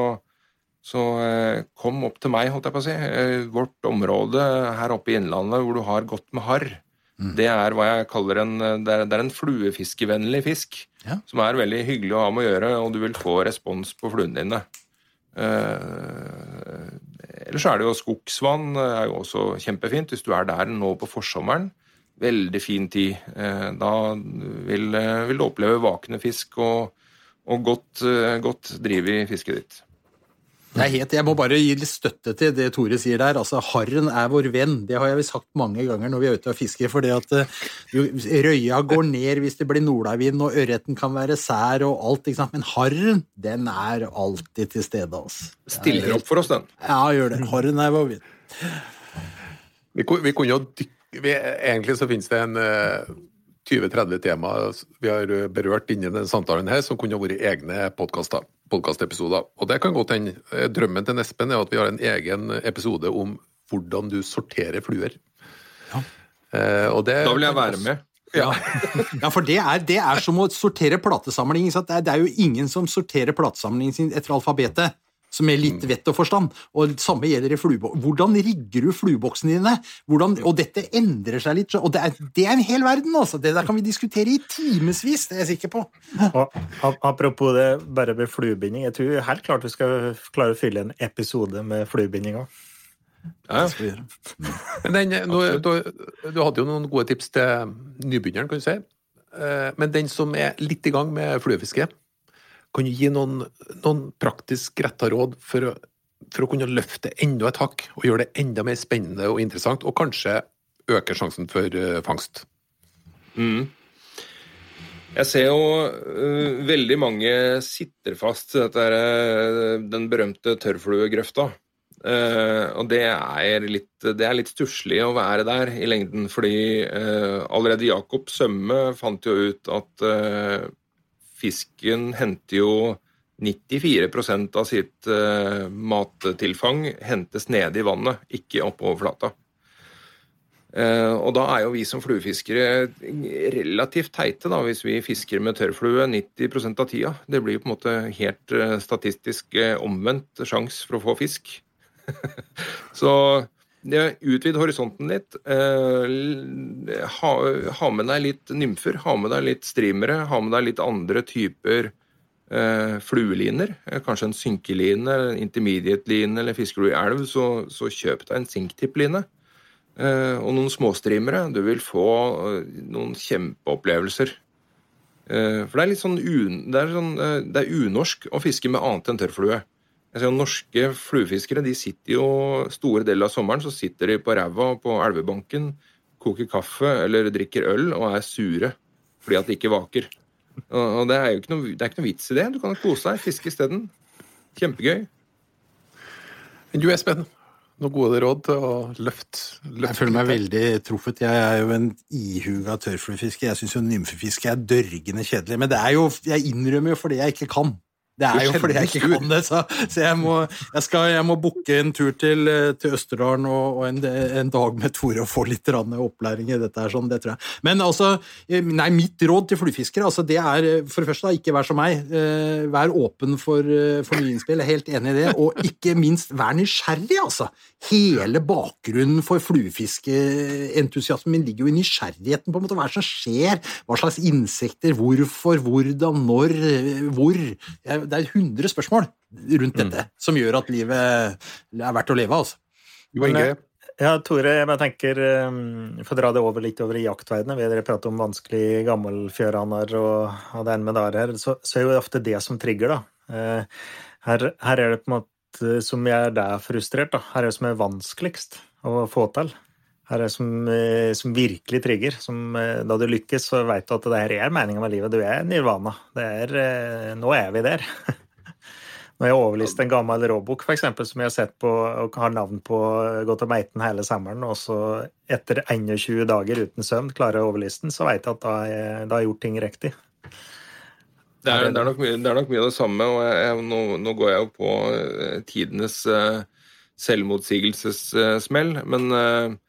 så eh, kom opp til meg, holdt jeg på å si. Eh, vårt område her oppe i Innlandet hvor du har godt med harr. Det er hva jeg kaller en, det er, det er en fluefiskevennlig fisk. Ja. Som er veldig hyggelig å ha med å gjøre, og du vil få respons på fluene dine. Eh, ellers er det jo skogsvann eh, er jo også kjempefint hvis du er der nå på forsommeren. Veldig fin tid. Eh, Da vil, eh, vil du oppleve vakne fisk og, og godt, godt driv i fisket ditt. Det er helt, jeg må bare gi litt støtte til det Tore sier der. altså Harren er vår venn. Det har jeg vel sagt mange ganger når vi er ute og fisker. for det at jo, Røya går ned hvis det blir nordavind, og ørreten kan være sær og alt. ikke sant? Men harren, den er alltid til stede. altså. Stiller opp for oss, den. Ja, gjør det. Harren er vår venn. Vi, vi kunne jo dykke Egentlig så finnes det en eh, 20-30 tema vi har eh, berørt inni denne samtalen her, som kunne ha vært egne podkastepisoder. Og det kan godt hende. Eh, Drømmen til Espen er at vi har en egen episode om hvordan du sorterer fluer. Ja. Eh, og det Da vil jeg være med. Ja, ja for det er, det er som å sortere platesamling. Det er, det er jo ingen som sorterer platesamlingen sin etter alfabetet. Som er litt vett og forstand. Og det samme gjelder i flueboksen. Hvordan rigger du flueboksene dine? Hvordan, og dette endrer seg litt. Og det er, det er en hel verden, altså. Det der kan vi diskutere i timevis, det er jeg sikker på. Og, apropos det bare med fluebinding. Jeg tror helt klart vi skal klare å fylle en episode med fluebinding òg. Ja, gjøre. Men den, nå, du, du hadde jo noen gode tips til nybegynneren, kan du si. Eh, Men den som er litt i gang med fluefiske, kan du gi noen, noen praktisk retta råd for å, for å kunne løfte enda et hakk og gjøre det enda mer spennende og interessant, og kanskje øke sjansen for eh, fangst? Mm. Jeg ser jo uh, veldig mange sitter fast i øh, den berømte tørrfluegrøfta. Uh, og det er litt, det litt stusslig å være der i lengden, fordi allerede Jakob Sømme fant jo ut at fisken henter jo 94 av sitt eh, mattilfang hentes nede i vannet, ikke oppe over flata. Eh, og da er jo vi som fluefiskere relativt teite da, hvis vi fisker med tørrflue 90 av tida. Det blir jo på en måte helt eh, statistisk omvendt sjanse for å få fisk. Så utvid horisonten litt. Eh, ha, ha med deg litt nymfer, ha med deg litt streamere, ha med deg litt andre typer eh, flueliner. Eh, kanskje en synkeline, intermediate-line, eller fisker du i elv, så, så kjøp deg en sinktip-line. Eh, og noen småstreamere. Du vil få eh, noen kjempeopplevelser. Eh, for det er litt sånn, un, det er sånn Det er unorsk å fiske med annet enn tørrflue. Jo Norske fluefiskere de sitter jo store deler av sommeren så sitter de på ræva på elvebanken, koker kaffe eller drikker øl og er sure fordi at de ikke vaker. Og, det er jo ikke noe, det er ikke noe vits i det. Du kan jo kose deg, fiske isteden. Kjempegøy. Du, Espen, noen gode råd til å løfte, Løft. Jeg føler meg veldig truffet. Jeg er jo en ihuga tørrfluefisker. Jeg syns jo nymfefiske er dørgende kjedelig. Men det er jo, jeg innrømmer jo fordi jeg ikke kan. Det er jo fordi jeg ikke kan det, så, så jeg må, jeg skal, jeg må booke en tur til, eh, til Østerdalen og, og en, en dag med Tore og få litt opplæring i dette her, sånn, det tror jeg. Men altså, eh, nei, mitt råd til fluefiskere, altså det er eh, for det første ikke vær som meg. Vær åpen for, for nye innspill, jeg er helt enig i det. Og ikke minst vær nysgjerrig, altså. Hele bakgrunnen for fluefiskeentusiasmen min ligger jo i nysgjerrigheten på en måte. Hva det som skjer? Hva slags insekter? Hvorfor? Hvordan? Når? Hvor? Jeg- Det er 100 spørsmål rundt dette som gjør at livet er verdt å leve, altså. Jo Inge, Ja, Tore, jeg tenker um, For å dra det over litt over i jaktverdenen. Vi har pratet om vanskelig gammelfjøraner og, og det ene med det her. Så, så er jo ofte det som trigger, da. Eh, her, her er det på en måte som gjør der frustrert, da. Her er det som er vanskeligst å få til. Her er som, eh, som virkelig trigger. Som, eh, da du lykkes, så vet du at det her er meninga med livet. Du er nirvana. Er, eh, nå er vi der. Når jeg overliste en gammel råbok, for eksempel, som jeg har sett på og har navn på gått og meiten hele sommeren, og så etter 21 dager uten søvn klarer jeg å overliste den, så vet jeg at da har jeg, gjort ting riktig. Det er, det, er nok det er nok mye av det samme. og jeg, nå, nå går jeg jo på tidenes selvmotsigelsessmell, men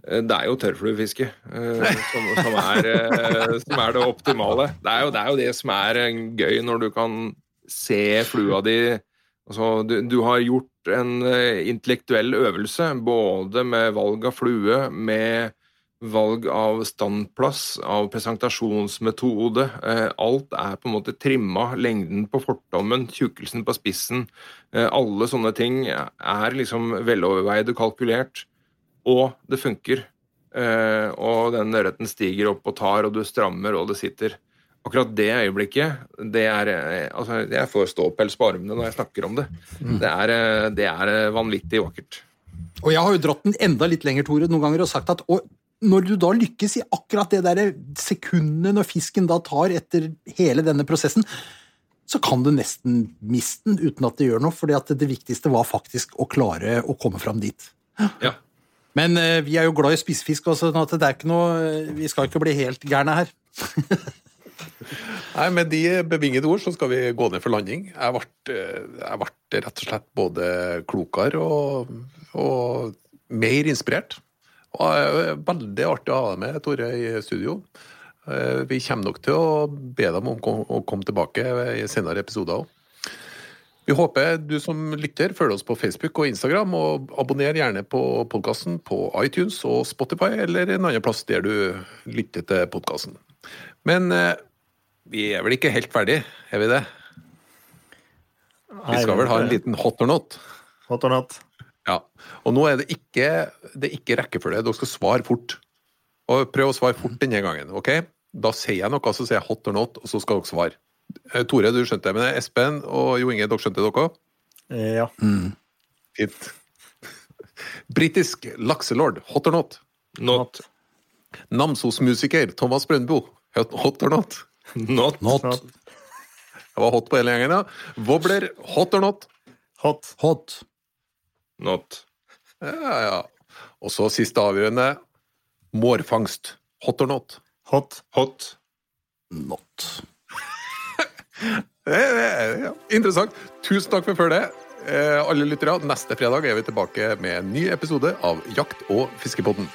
det er jo tørrfluefiske eh, som, som, er, eh, som er det optimale. Det er, jo, det er jo det som er eh, gøy når du kan se flua di altså, du, du har gjort en eh, intellektuell øvelse både med valg av flue, med valg av standplass, av presentasjonsmetode. Eh, alt er på en måte trimma. Lengden på fortommen, tjukkelsen på spissen. Eh, alle sånne ting er liksom veloverveid og kalkulert. Og det funker. Eh, og den ørreten stiger opp og tar, og du strammer, og det sitter. Akkurat det øyeblikket, det er eh, Altså, jeg får ståpels på armene når jeg snakker om det. Det er, eh, det er vanvittig vakkert. Og jeg har jo dratt den enda litt lenger, Tore, noen ganger og sagt at og når du da lykkes i akkurat det der sekundet når fisken da tar etter hele denne prosessen, så kan du nesten miste den uten at det gjør noe, fordi at det viktigste var faktisk å klare å komme fram dit. Ja. Men eh, vi er jo glad i spissfisk, også, sånn at det er ikke noe eh, Vi skal ikke bli helt gærne her. Nei, Med de bevingede ord så skal vi gå ned for landing. Jeg ble, eh, jeg ble rett og slett både klokere og, og mer inspirert. Og veldig artig å ha deg med, Tore, i studio. Eh, Vi kommer nok til å be dem om å komme tilbake i senere episoder òg. Vi håper du som lytter følger oss på Facebook og Instagram, og abonner gjerne på podkasten på iTunes og Spotify, eller en annen plass der du lytter til podkasten. Men eh, vi er vel ikke helt ferdig, er vi det? Vi skal vel ha en liten hot or not? Hot or not? Ja. Og nå er det ikke, det er ikke rekkefølge. Dere skal svare fort. Og prøv å svare fort denne gangen. ok? Da sier jeg noe, så sier jeg hot or not, og så skal dere svare. Eh, Tore, du skjønte det, men Espen og Jo Inge, dere skjønte det dere òg? Ja. Ja. Fint. Britisk lakselord, hot or not? Not. Namsos-musiker Thomas Brøndbo, hot hot or not? Not. Not. Not. Det var hot på hele gjengen, ja. Wobbler, hot or not? Hot. Hot. Not. Ja, ja. Og så siste avgjørende. Mårfangst, hot or not? Hot. Hot. Not. Det er, ja, interessant. Tusen takk for før det. alle lyttere, neste fredag er vi tilbake med en ny episode av Jakt- og fiskepodden.